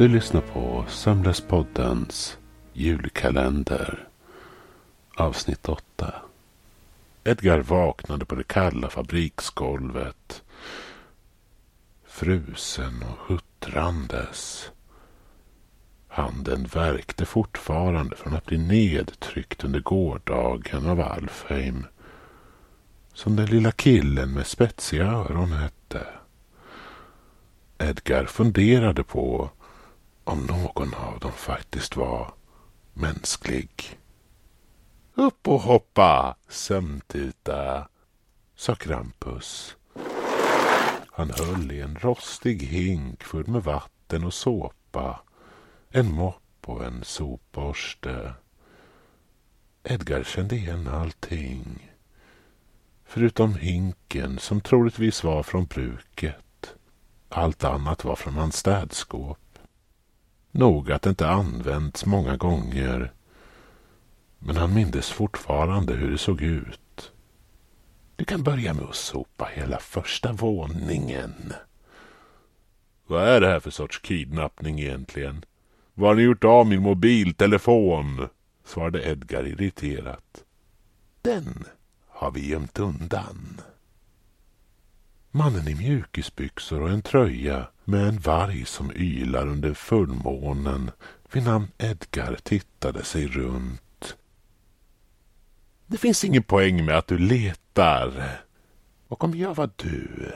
Du lyssnar på Sömnlöspoddens julkalender. Avsnitt 8. Edgar vaknade på det kalla fabriksgolvet. Frusen och huttrandes. Handen värkte fortfarande från att bli nedtryckt under gårdagen av Alfheim. Som den lilla killen med spetsiga öron hette. Edgar funderade på om någon av dem faktiskt var mänsklig. Upp och hoppa, sömntuta, sa Krampus. Han höll i en rostig hink full med vatten och såpa, en mopp och en sopborste. Edgar kände igen allting. Förutom hinken som troligtvis var från bruket. Allt annat var från hans städskåp. Nog att det inte använts många gånger. Men han mindes fortfarande hur det såg ut. Du kan börja med att sopa hela första våningen. Vad är det här för sorts kidnappning egentligen? Var har ni gjort av min mobiltelefon? svarade Edgar irriterat. Den har vi gömt undan. Mannen i mjukisbyxor och en tröja med en varg som ylar under fullmånen vid namn Edgar tittade sig runt. Det finns ingen poäng med att du letar. Och om jag var du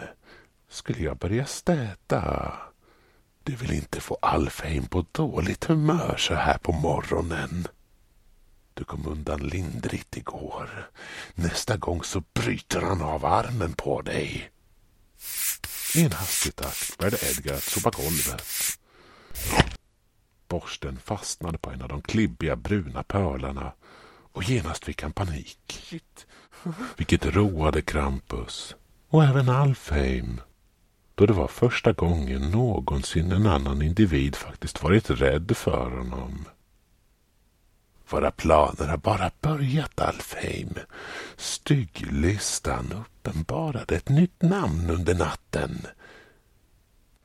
skulle jag börja städa. Du vill inte få Alfheim på dåligt humör så här på morgonen. Du kom undan lindrigt igår. Nästa gång så bryter han av armen på dig. I en hastig takt började Edgar att sopa golvet. Borsten fastnade på en av de klibbiga bruna pölarna och genast fick han panik. Vilket roade Krampus och även Alfheim då det var första gången någonsin en annan individ faktiskt varit rädd för honom. Våra planer har bara börjat, Alfheim. Stygglistan uppenbarade ett nytt namn under natten.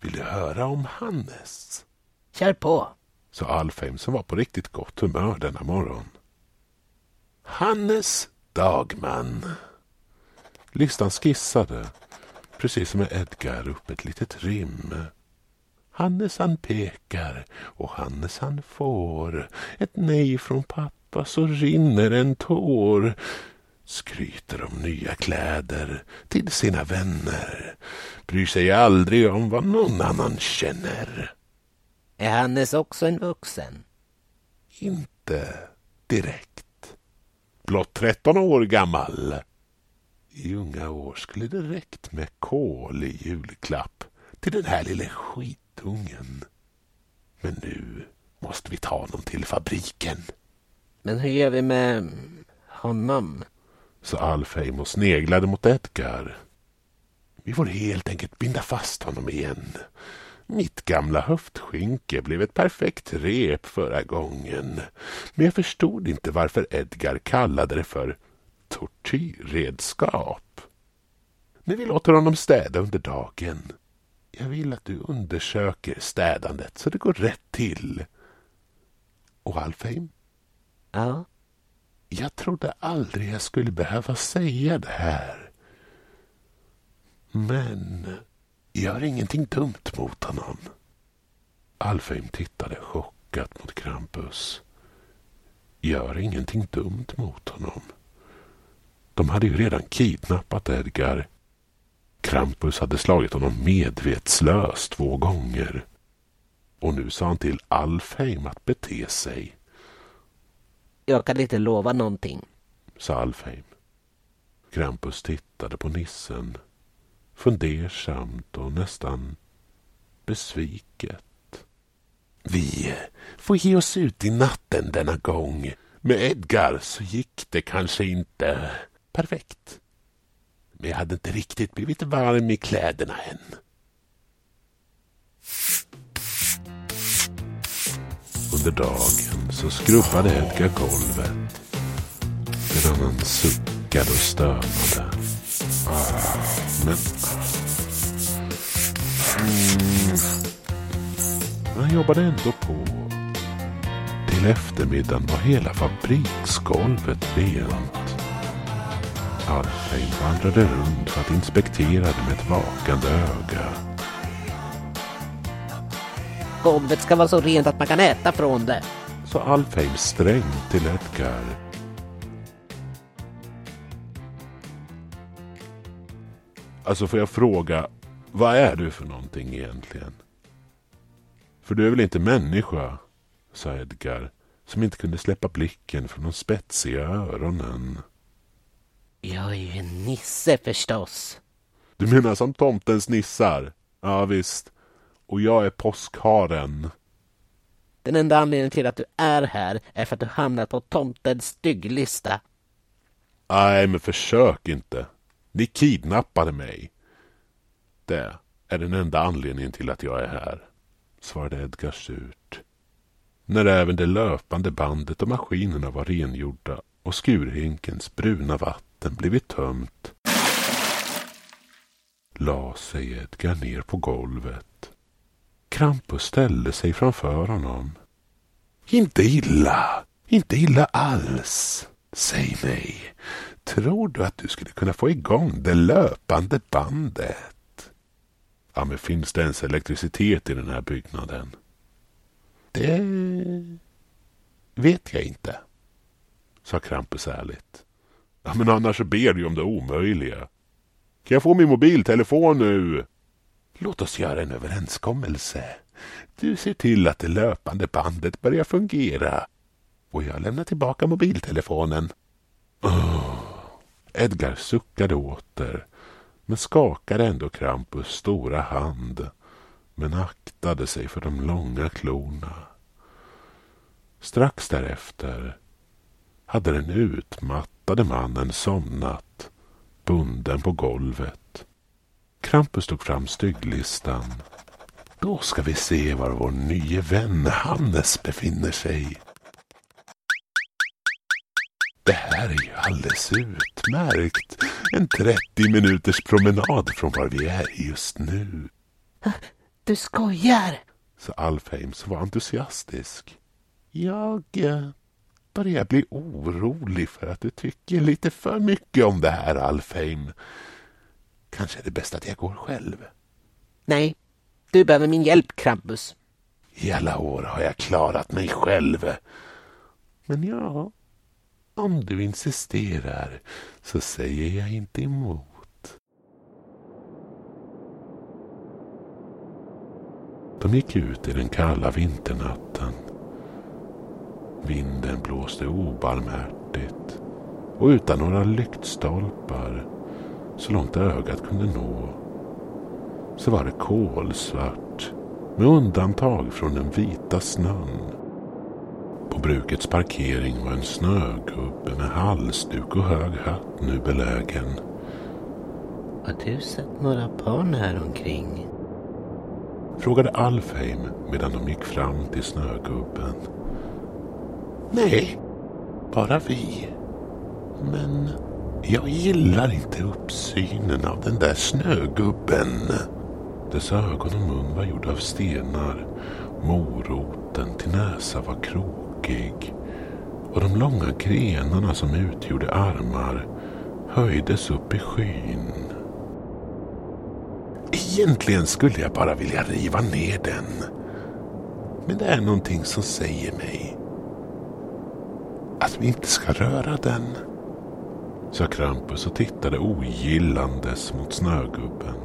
Vill du höra om Hannes? Kör på, sa Alfheim som var på riktigt gott humör denna morgon. Hannes Dagman. Listan skissade, precis som med Edgar, upp ett litet rim. Hannes han pekar och Hannes han får. Ett nej från pappa så rinner en tår. Skryter om nya kläder till sina vänner. Bryr sig aldrig om vad någon annan känner. Är Hannes också en vuxen? Inte direkt. Blott tretton år gammal. I unga år skulle det räckt med kol i julklapp till den här lille skitungen. Men nu måste vi ta honom till fabriken. Men hur gör vi med honom? sa Alfheim och sneglade mot Edgar. Vi får helt enkelt binda fast honom igen. Mitt gamla höftskynke blev ett perfekt rep förra gången. Men jag förstod inte varför Edgar kallade det för tortyrredskap. Men vi låter honom städa under dagen. Jag vill att du undersöker städandet så det går rätt till. Och Alfheim? Ja? Jag trodde aldrig jag skulle behöva säga det här. Men gör ingenting dumt mot honom. Alfheim tittade chockat mot Krampus. Gör ingenting dumt mot honom. De hade ju redan kidnappat Edgar. Krampus hade slagit honom medvetslös två gånger. Och nu sa han till Alfheim att bete sig. Jag kan inte lova någonting. sa Alfheim. Krampus tittade på nissen. Fundersamt och nästan besviket. Vi får ge oss ut i natten denna gång. Med Edgar så gick det kanske inte perfekt. Men jag hade inte riktigt blivit varm i kläderna än. Under dagen så skrubbade Edgar golvet medan han suckade och stönade. Ah, men... Mm. han jobbade ändå på. Till eftermiddagen var hela fabriksgolvet bent. Alfheim vandrade runt för att inspektera det med ett vakande öga. Golvet ska vara så rent att man kan äta från det. Sa Alfheim strängt till Edgar. Alltså får jag fråga, vad är du för någonting egentligen? För du är väl inte människa? sa Edgar, som inte kunde släppa blicken från de spetsiga öronen. Jag är ju en nisse förstås. Du menar som tomtens nissar? Ja visst. Och jag är påskharen. Den enda anledningen till att du är här är för att du hamnat på tomtens stygglista. Nej, men försök inte. Ni kidnappade mig. Det är den enda anledningen till att jag är här, svarade Edgar surt. När även det löpande bandet och maskinerna var rengjorda och skurhinkens bruna vatten blivit tömt la sig Edgar ner på golvet. Krampus ställde sig framför honom. Inte illa, inte illa alls. Säg mig, tror du att du skulle kunna få igång det löpande bandet? Ja, men finns det ens elektricitet i den här byggnaden? Det vet jag inte, sa Krampus ärligt. Ja, men annars ber du om det omöjliga. Kan jag få min mobiltelefon nu? Låt oss göra en överenskommelse. Du ser till att det löpande bandet börjar fungera. Och jag lämnar tillbaka mobiltelefonen. Oh. Edgar suckade åter, men skakade ändå Krampus stora hand, men aktade sig för de långa klorna. Strax därefter hade den utmattade mannen somnat, bunden på golvet. Krampus tog fram stygglistan. Då ska vi se var vår nye vän Hannes befinner sig. Det här är ju alldeles utmärkt. En 30 minuters promenad från var vi är just nu. Du skojar! sa Alfheim som var entusiastisk. Jag börjar bli orolig för att du tycker lite för mycket om det här, Alfheim. Kanske är det bäst att jag går själv. Nej, du behöver min hjälp, Krampus. I alla år har jag klarat mig själv. Men ja, om du insisterar så säger jag inte emot. De gick ut i den kalla vinternatten. Vinden blåste obarmhärtigt och utan några lyktstolpar så långt ögat kunde nå så var det kolsvart med undantag från den vita snön. På brukets parkering var en snögubbe med halsduk och hög hatt nu belägen. Har du sett några barn här omkring? Frågade Alfheim medan de gick fram till snögubben. Nej, bara vi. Men jag gillar inte uppsynen av den där snögubben. Dess ögon och mun var gjorda av stenar. Moroten till näsa var krokig. Och de långa grenarna som utgjorde armar höjdes upp i skyn. Egentligen skulle jag bara vilja riva ner den. Men det är någonting som säger mig att vi inte ska röra den sa Krampus och tittade ogillandes mot snögubben.